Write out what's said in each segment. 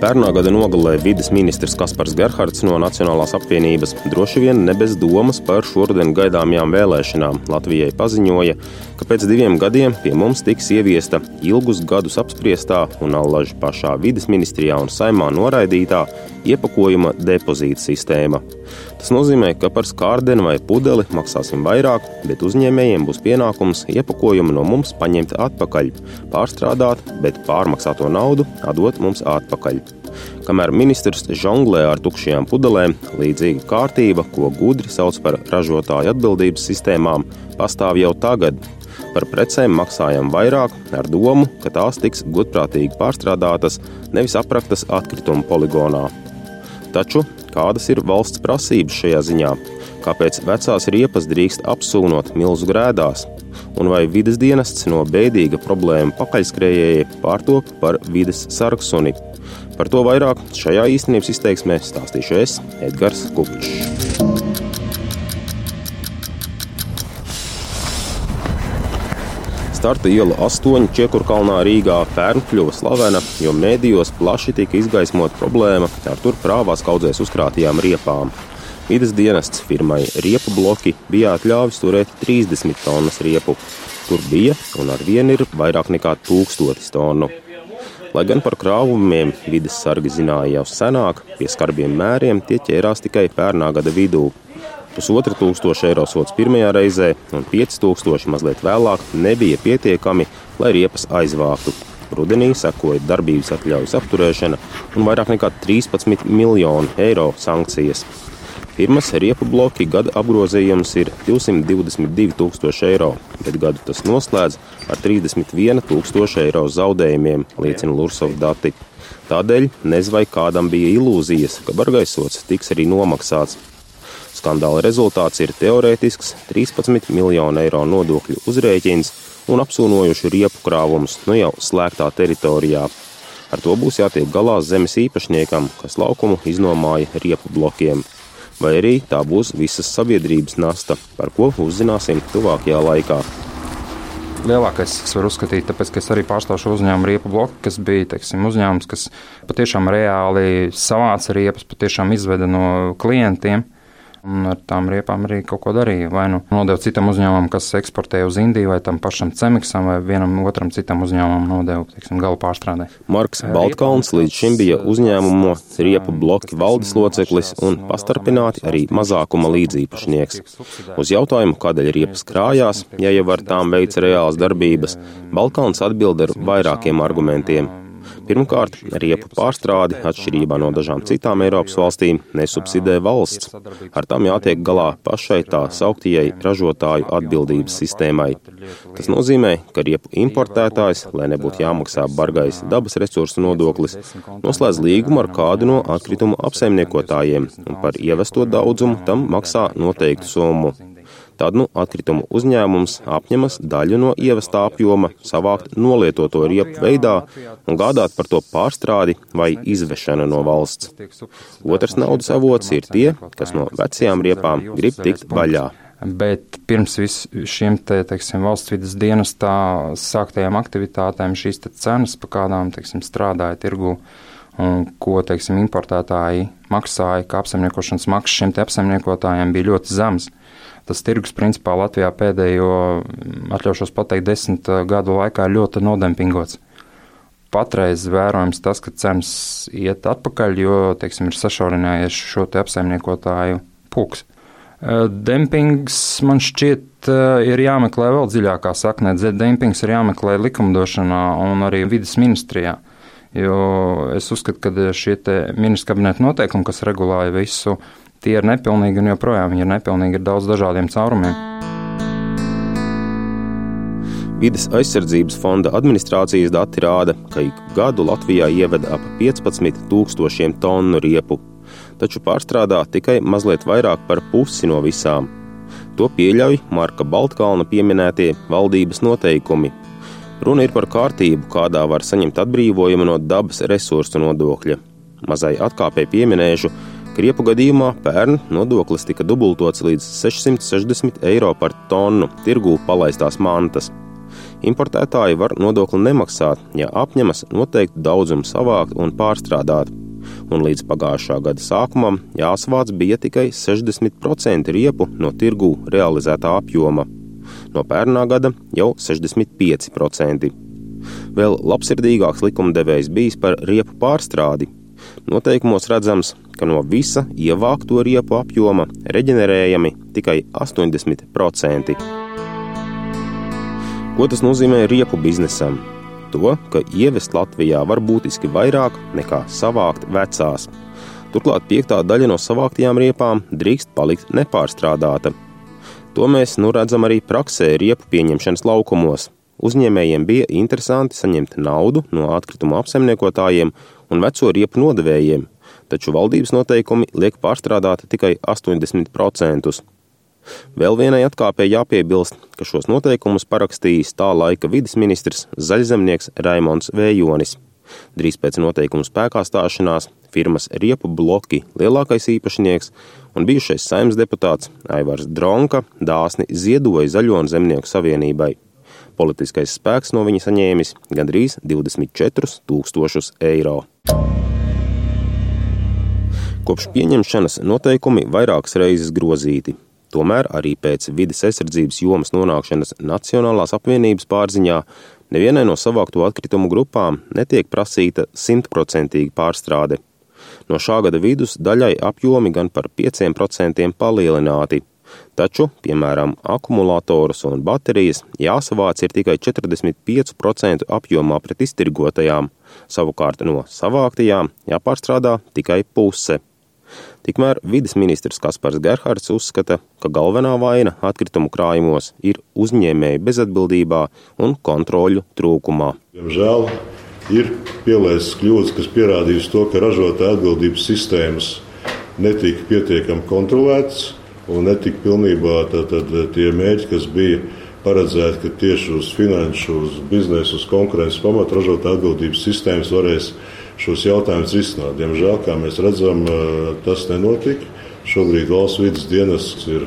Pērnā gada nogalē vides ministrs Kaspars Gerhards no Nacionālās apvienības droši vien ne bez domas par šoruden gaidāmajām vēlēšanām Latvijai paziņoja, ka pēc diviem gadiem pie mums tiks ieviesta ilgus gadus apspriestā un allaž pašā vides ministrijā un saimā noraidītā iepakojuma depozīta sistēma. Tas nozīmē, ka par skārdeni vai pudeli maksāsim vairāk, bet uzņēmējiem būs pienākums iepakojumu no mums paņemt atpakaļ, pārstrādāt, bet pārmaksāto naudu atdot mums atpakaļ. Kamēr ministrs žonglē ar tukšajām pudelēm, līdzīga kārtība, ko gudri sauc par ražotāju atbildības sistēmām, pastāv jau tagad. Par precēm maksājam vairāk ar domu, ka tās tiks godprātīgi pārstrādātas, nevis apraktas atkritumu poligonā. Taču kādas ir valsts prasības šajā ziņā? Kāpēc vecās riepas drīkst apsūnot milzu grēdās? Un vai vides dienests no bēdīga problēma pakaļskrējēja pārtop par vides sargsuni? Par to vairāk šajā īstenības izteiksmē stāstīšu es, Edgars Kupčs. Starta iela 8 Čiekurkalnā Rīgā pērn kļuva slavena, jo mēdījos plaši tika izgaismot problēma ar tur prāvās kaudzēs uzkrātajām riepām. Vides dienests firmai Riepu bloki bija atļāvis turēt 30 tonnas riepu. Tur bija un ar vienu ir vairāk nekā tūkstotis tonu. Lai gan par krāvumiem vides sargi zināja jau senāk, pie skarbiem mēriem tie ķērās tikai pērnā gada vidū. Pusotra tūkstoša eiro sots pirmajā reizē un 5000 mazliet vēlāk nebija pietiekami, lai riepas aizvāktu. Rudenī sekoja darbības atļaujas apturēšana un vairāk nekā 13 miljonu eiro sankcijas. Firmas riepu bloki gada apgrozījums ir 222 tūkstoši eiro, bet gadu tas noslēdz ar 31 tūkstoši eiro zaudējumiem, liecina Lursovs dati. Tādēļ nezinu, vai kādam bija ilūzijas, ka bargaisots tiks arī nomaksāts. Skandāla rezultāts ir teorētisks 13 miljonu eiro nodokļu uzrēķins un apsūnojuši riepu krāvumus nu jau slēgtā teritorijā. Ar to būs jātiek galā zemes īpašniekam, kas laukumu iznomāja riepu blokiem. Vai arī tā būs visas sabiedrības nasta, par ko uzzināsim tuvākajā laikā. Lielākais, kas var uzskatīt, tāpēc, ka es arī pārstāvu šo uzņēmumu riepu bloku, kas bija teiksim, uzņēmums, kas patiešām reāli savāca riepas, patiešām izveda no klientiem. Un ar tām riepām arī kaut ko darīja. Vai nu nodeva citam uzņēmumam, kas eksportē uz Indiju, vai tam pašam Cemiksam, vai vienam otram citam uzņēmumam nodeva teiksim, galu pārstrādē. Marks Baltkalns līdz šim bija uzņēmumu riepu bloki valdes loceklis un pastarpināti arī mazākuma līdzīpašnieks. Uz jautājumu, kādēļ riepas krājās, ja jau ar tām veica reālas darbības, Baltkalns atbild ar vairākiem argumentiem. Pirmkārt, riepu pārstrādi, atšķirībā no dažām citām Eiropas valstīm, nesubsidē valsts. Ar tām jātiek galā pašai tā sauktajai ražotāju atbildības sistēmai. Tas nozīmē, ka riepu importētājs, lai nebūtu jāmaksā bargais dabas resursu nodoklis, noslēdz līgumu ar kādu no atkritumu apsaimniekotājiem un par ievesto daudzumu tam maksā noteiktu summu. Tad nu atkritumu uzņēmums apņemas daļu no ievestā apjoma savākt nolietoto riepu veidā un gādāt par to pārstrādi vai izvešanu no valsts. Otrs naudas avots ir tie, kas no vecajām riepām grib tikt vaļā. Bet pirms šiem te, teiksim, valsts vidas dienestā sāktajām aktivitātēm šīs cenas, pa kādām teiksim, strādāja tirgu, un ko teiksim, importētāji maksāja, kā apsaimniekošanas maksas šiem apsaimniekotājiem bija ļoti zemas tas tirgus principā Latvijā pēdējo, atļaušos pateikt, desmit uh, gadu laikā ir ļoti nodempingots. Patreiz vērojams tas, ka cenas iet atpakaļ, jo teiksim, ir sašaurinājies šo apsaimniekotāju pulks. Uh, dempings man šķiet uh, ir jāmeklē vēl dziļākā saknē. Dempings ir jāmeklē likumdošanā un arī vidas ministrijā. Jo es uzskatu, ka šie ministra kabineta noteikumi, kas regulēja visu tie ir nepilnīgi un joprojām ir nepilnīgi ar daudz dažādiem caurumiem. Vides aizsardzības fonda administrācijas dati rāda, ka ik gadu Latvijā ieveda ap 15,000 tonu riepu, taču pārstrādā tikai mazliet vairāk par pusi no visām. To pieļauj Marka Baltkalna pieminētie valdības noteikumi. Runa ir par kārtību, kādā var saņemt atbrīvojumu no dabas resursu nodokļa. Mazai atkāpēji pieminēšu, Kriepu gadījumā pērn nodoklis tika dubultots līdz 660 eiro par tonu tirgū palaistās mantas. Importētāji var nodokli nemaksāt, ja apņemas noteiktu daudzumu savākt un pārstrādāt. Un līdz pagājušā gada sākumam jāsavāc bija tikai 60% riepu no tirgū realizētā apjoma. No pērnā gada jau 65%. Vēl labsirdīgāks likumdevējs bijis par riepu pārstrādi, Noteikumos redzams, ka no visa ievākto riepu apjoma reģenerējami tikai 80%. Ko tas nozīmē riepu biznesam? To, ka ievest Latvijā var būtiski vairāk nekā savākt vecās. Turklāt piektā daļa no savāktajām riepām drīkst palikt nepārstrādāta. To mēs nu redzam arī praksē riepu pieņemšanas laukumos. Uzņēmējiem bija interesanti saņemt naudu no atkrituma apsaimniekotājiem un veco riepu nodevējiem, taču valdības noteikumi liek pārstrādāt tikai 80%. Vēl vienai atkāpē jāpiebilst, ka šos noteikumus parakstījis tā laika vidas ministrs zaļzemnieks Raimons Vējonis. Drīz pēc noteikumu spēkā stāšanās firmas Riepu bloki lielākais īpašnieks un bijušais saimnes deputāts Aivars Dronka dāsni ziedoja Zaļo un Zemnieku savienībai. Politiskais spēks no viņa saņēmis gandrīz 24 tūkstošus eiro. Kopš pieņemšanas noteikumi vairākas reizes grozīti. Tomēr arī pēc vides aizsardzības jomas nonākšanas Nacionālās apvienības pārziņā nevienai no savākto atkritumu grupām netiek prasīta simtprocentīga pārstrāde. No šā gada vidus daļai apjomi gan par 5% palielināti, Taču, piemēram, akumulatorus un baterijas jāsavāc ir tikai 45% apjomā pret iztirgotajām, savukārt no savāktajām jāpārstrādā tikai puse. Tikmēr vidas ministrs Kaspars Gerhards uzskata, ka galvenā vaina atkritumu krājumos ir uzņēmēju bezatbildībā un kontroļu trūkumā. Diemžēl ir pielaistas kļūdas, kas pierādījusi to, ka ražotāja atbildības sistēmas netika pietiekami kontrolētas un netika pilnībā tātad, tie mērķi, kas bija paredzēti, ka tieši uz finanšu, uz biznesa, uz konkurences pamata ražotāju atbildības sistēmas varēs šos jautājumus risināt. Diemžēl, kā mēs redzam, tas nenotika. Šobrīd valsts vidas dienests ir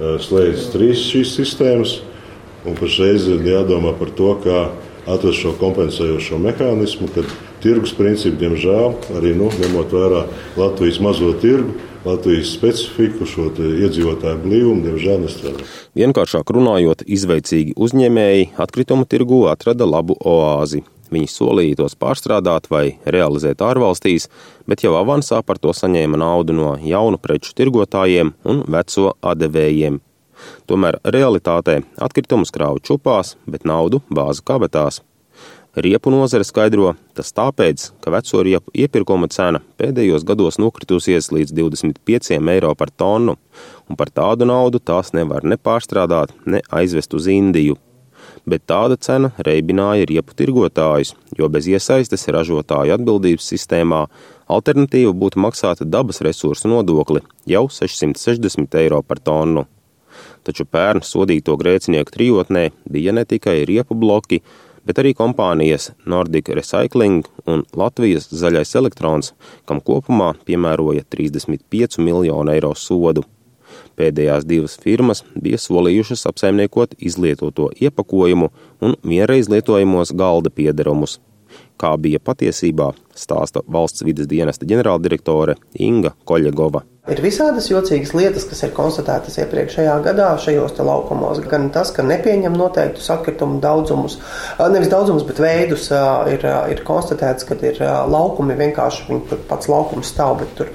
slēdzis trīs šīs sistēmas, un pašreiz ir jādomā par to, kā atrast šo kompensējošo mehānismu, kad tirgus principi, diemžēl, arī nu, ņemot vērā Latvijas mazo tirgu, Latvijas specifiku, šo iedzīvotāju blīvumu, diemžēl nestrādā. Vienkāršāk runājot, izveicīgi uzņēmēji atkritumu tirgu atrada labu oāzi. Viņi solīja tos pārstrādāt vai realizēt ārvalstīs, bet jau avansā par to saņēma naudu no jaunu preču tirgotājiem un veco atdevējiem. Tomēr realitātē atkritumus krāva čupās, bet naudu bāza kabatās. Riepu nozare skaidro, tas tāpēc, ka veco riepu iepirkuma cena pēdējos gados nokritusies līdz 25 eiro par tonu, un par tādu naudu tās nevar ne pārstrādāt, ne aizvest uz Indiju. Bet tāda cena reibināja riepu tirgotājus, jo bez iesaistes ražotāju atbildības sistēmā alternatīva būtu maksāt dabas resursu nodokli jau 660 eiro par tonu. Taču pērn sodīto grēcinieku trijotnē bija ne tikai riepu bloki, bet arī kompānijas Nordic Recycling un Latvijas zaļais elektrons, kam kopumā piemēroja 35 miljonu eiro sodu. Pēdējās divas firmas bija solījušas apsaimniekot izlietoto iepakojumu un vienreiz lietojamos galda piederumus. Kā bija patiesībā, stāsta valsts vidas dienesta ģenerāldirektore Inga Koļegova. Ir visādas jocīgas lietas, kas ir konstatētas iepriekšējā gadā šajos laukumos. Gan tas, ka nepieņem noteiktus atkritumu daudzumus, nevis daudzumus, bet veidus, ir, ir konstatēts, ka ir laukumi vienkārši, viņi pats laukums stāv, bet tur,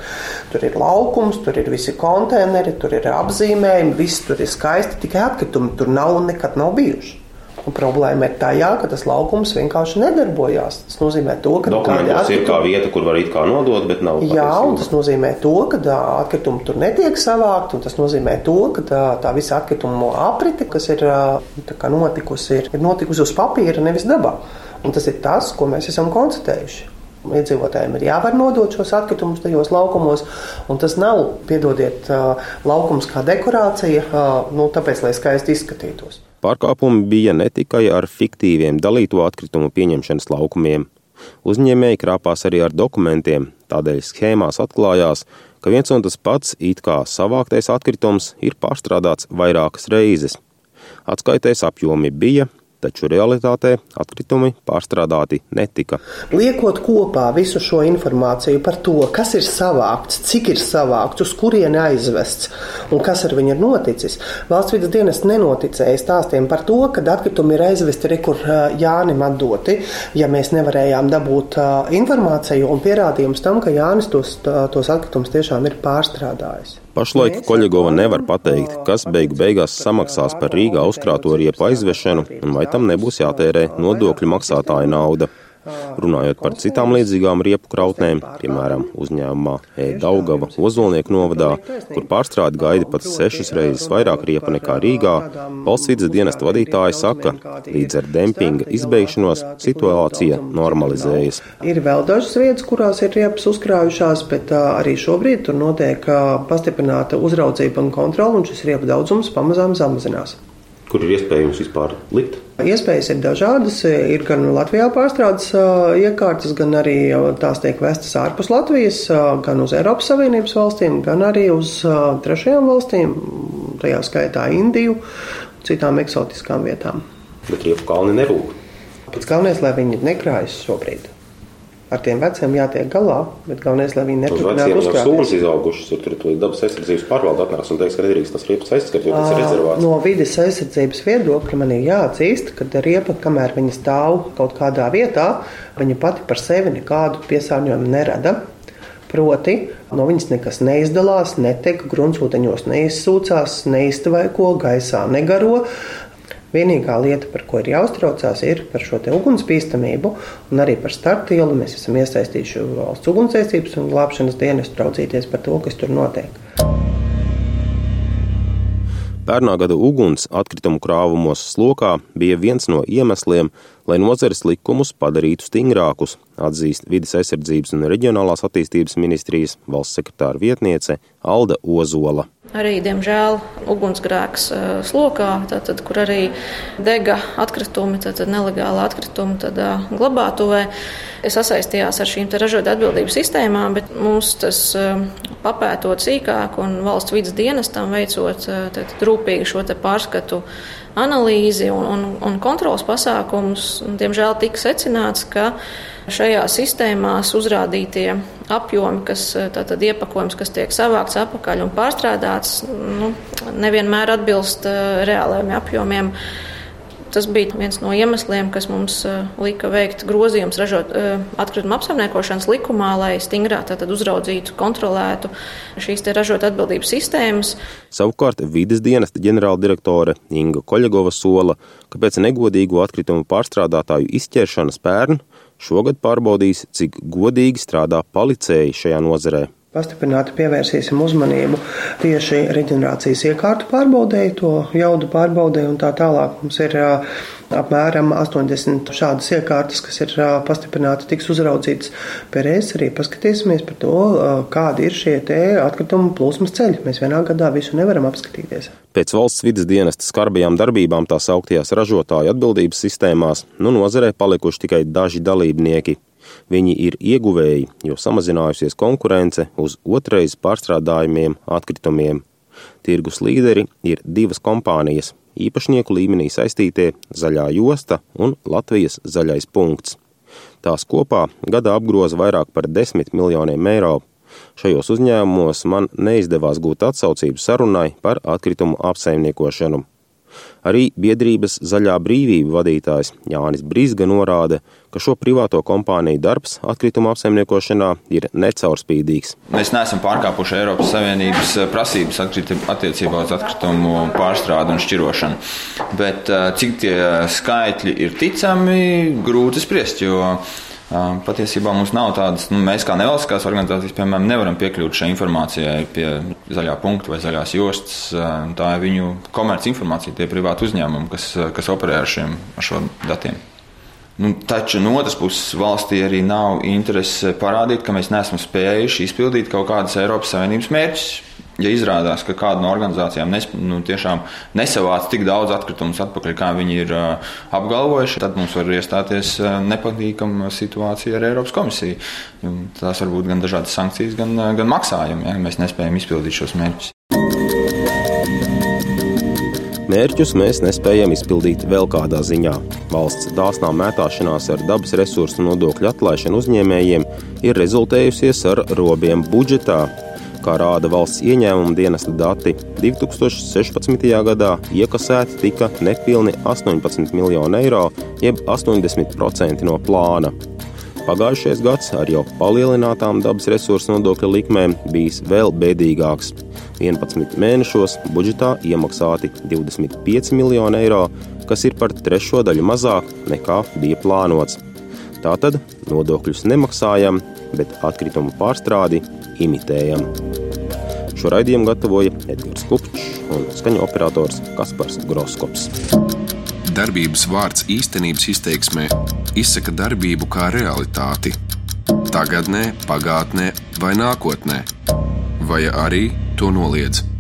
tur ir laukums, tur ir visi konteineri, tur ir apzīmējumi, viss tur ir skaisti, tikai atkritumi tur nav un nekad nav bijuši. Un problēma ir tajā, ka tas laukums vienkārši nedarbojās. Tas nozīmē, to, ka dokumentos ir kā vieta, kur var it kā nodot, bet nav. Jā, un tas nozīmē to, ka atkritumi tur netiek savākt, un tas nozīmē to, ka tā, tā visa atkritumu aprite, kas ir notikusi, ir, ir notikusi uz papīra, nevis dabā. Un tas ir tas, ko mēs esam konstatējuši. Iedzīvotājiem ir jāvar nodot šos atkritumus tajos laukumos, un tas nav, piedodiet, laukums kā dekorācija, nu, tāpēc, lai skaisti izskatītos. Pārkāpumi bija ne tikai ar fiktīviem dalīto atkritumu pieņemšanas laukumiem. Uzņēmēji krāpās arī ar dokumentiem, Tādēļ schēmās atklājās, ka viens un tas pats it kā savāktais atkritums ir pārstrādāts vairākas reizes. Atskaitēs apjomi bija, taču realitātē atkritumi pārstrādāti netika. Liekot kopā visu šo informāciju par to, kas ir savākts, cik ir savākts, uz kurieni aizvests un kas ar viņu ir noticis, valsts vidas dienas nenoticēja stāstiem par to, ka atkritumi ir aizvesti rekur Jānim atdoti, ja mēs nevarējām dabūt informāciju un pierādījumus tam, ka Jānis tos, tos atkritumus tiešām ir pārstrādājis. Pašlaik Koļegova nevar pateikt, kas beigu beigās samaksās par Rīgā uzkrāto riepu aizvešanu un vai tam nebūs jātērē nodokļu maksātāja nauda. Runājot par citām līdzīgām riepu krautnēm, piemēram, uzņēmumā E-Daugava Ozolnieku novadā, kur pārstrādi gaida pat sešas reizes vairāk riepu nekā Rīgā, valsts vidas dienesta vadītāji saka, līdz ar dempinga izbeigšanos situācija normalizējas. Ir vēl dažas vietas, kurās ir riepas uzkrājušās, bet arī šobrīd tur notiek pastiprināta uzraudzība un kontrola, un šis riepu daudzums pamazām samazinās. Kur ir iespējams vispār likt? Iespējas ir dažādas. Ir gan Latvijā pārstrādes iekārtas, gan arī tās tiek vestas ārpus Latvijas, gan uz Eiropas Savienības valstīm, gan arī uz trešajām valstīm, tajā skaitā Indiju, citām eksotiskām vietām. Bet riepu kalni nerūk. Pats galvenais, lai viņi nekrājas šobrīd. Ar tiem veciem jātiek galā, bet galvenais, lai viņi neturpinātu uzkrāt. Sūras izaugušas, tur tur dabas aizsardzības pārvalde atnāks un teiks, ka nedrīkst tas riepas aizskart, jo tas ir rezervāts. No vides aizsardzības viedokļa man ir jāatzīst, ka riepa, kamēr viņa stāv kaut kādā vietā, viņa pati par sevi nekādu piesārņojumu nerada. Proti, no viņas nekas neizdalās, netek, gruntsūdeņos neizsūcās, neiztvaiko, gaisā negaro. Vienīgā lieta, par ko ir jāuztraucās, ir par šo ugunsbīstamību un arī par startielu. Mēs esam iesaistījuši valsts ugunsdzēsības un glābšanas dienestu raudzīties par to, kas tur notiek. Pērnā gada uguns atkritumu krāvumos slokā bija viens no iemesliem, lai nozares likumus padarītu stingrākus, atzīst Vides aizsardzības un reģionālās attīstības ministrijas valsts sekretāra vietniece Alda Ozola. Arī, diemžēl, ugunsgrēks slokā, tātad, kur arī dega atkritumi, tātad nelegāli atkritumi tad, glabātuvē. Es sasaistījās ar šīm ražotāju atbildības sistēmām, bet mums tas papētot sīkāk un valsts vidas dienestam veicot tad, rūpīgi šo pārskatu analīzi un, un, un kontrols pasākumus, diemžēl tika secināts, ka šajā sistēmās uzrādītie apjomi, kas tātad iepakojums, kas tiek savākts apakaļ un pārstrādāts, nu, nevienmēr atbilst reālajiem apjomiem. Tas bija viens no iemesliem, kas mums lika veikt grozījumus ražot atkritumu apsaimniekošanas likumā, lai stingrāk uzraudzītu, kontrolētu šīs ražot atbildības sistēmas. Savukārt vides dienesta ģenerāldirektore Inga Koļegova sola, ka pēc negodīgu atkritumu pārstrādātāju izķeršanas pērn Šogad pārbaudīs, cik godīgi strādā policēji šajā nozarē. Pastiprināti pievērsīsim uzmanību tieši reģenerācijas iekārtu pārbaudēji, to jaudu pārbaudēji un tā tālāk. Mums ir apmēram 80 šādas iekārtas, kas ir pastiprināti, tiks uzraudzītas. Pērēs arī paskatīsimies par to, kādi ir šie atkritumu plūsmas ceļi. Mēs vienā gadā visu nevaram apskatīties. Pēc valsts vidas dienesta skarbajām darbībām tās augtajās ražotāju atbildības sistēmās, nu nozarē palikuši tikai daži dalībnieki. Viņi ir ieguvēji, jo samazinājusies konkurence uz otrais pārstrādājumiem atkritumiem. Tirgus līderi ir divas kompānijas īpašnieku līmenī saistītie Zaļā josta un Latvijas zaļais punkts. Tās kopā gadā apgroza vairāk par 10 miljoniem eiro. Šajos uzņēmumos man neizdevās gūt atsaucību sarunai par atkritumu apsaimniekošanu. Arī biedrības Zaļā brīvība vadītājs Jānis Brīsga norāda, ka šo privāto kompāniju darbs atkrituma apsaimniekošanā ir necaurspīdīgs. Mēs neesam pārkāpuši Eiropas Savienības eh, prasības attiecībā uz atkritumu pārstrādi un šķirošanu. Bet eh, cik tie skaitļi ir ticami, grūti spriest, jo Patiesībā mums nav tādas, nu, mēs kā nevalstiskās organizācijas, piemēram, nevaram piekļūt šai informācijai pie zaļā punkta vai zaļās jostas. Tā ir viņu komerci informācija, tie privāti uzņēmumi, kas, kas operē ar šiem ar datiem. Nu, taču no otras puses valstī arī nav interese parādīt, ka mēs neesam spējuši izpildīt kaut kādas Eiropas Savienības mērķus. ja izrādās, ka kāda no organizācijām nes, nu, tiešām nesavāc tik daudz atkritumus atpakaļ, kā viņi ir uh, apgalvojuši, tad mums var iestāties uh, nepatīkama situācija ar Eiropas komisiju. Tās var būt gan dažādas sankcijas, gan, uh, gan maksājumi, ja mēs nespējam izpildīt šos mērķus. Mērķus mēs nespējam izpildīt vēl kādā ziņā. Valsts dāsnā mētāšanās ar dabas resursu nodokļu atlaišanu uzņēmējiem ir rezultējusies ar robiem budžetā. Kā rāda valsts ieņēmuma dienesta dati, 2016. gadā iekasēti tika nepilni 18 miljoni eiro, jeb 80% no plāna. Pagājušais gads ar jau palielinātām dabas resursu nodokļa likmēm bijis vēl bēdīgāks. 11 mēnešos budžetā iemaksāti 25 miljoni eiro, kas ir par trešo daļu mazāk nekā bija plānots. Tātad nodokļus nemaksājam, bet atkritumu pārstrādi imitējam. Šo raidījumu gatavoja Edgars Kupčs un skaņu operators Kaspars Groskops. Darbības vārds īstenības izteiksmē izsaka darbību kā realitāti. Tagatnē, pagātnē vai nākotnē, vai arī to noliedz.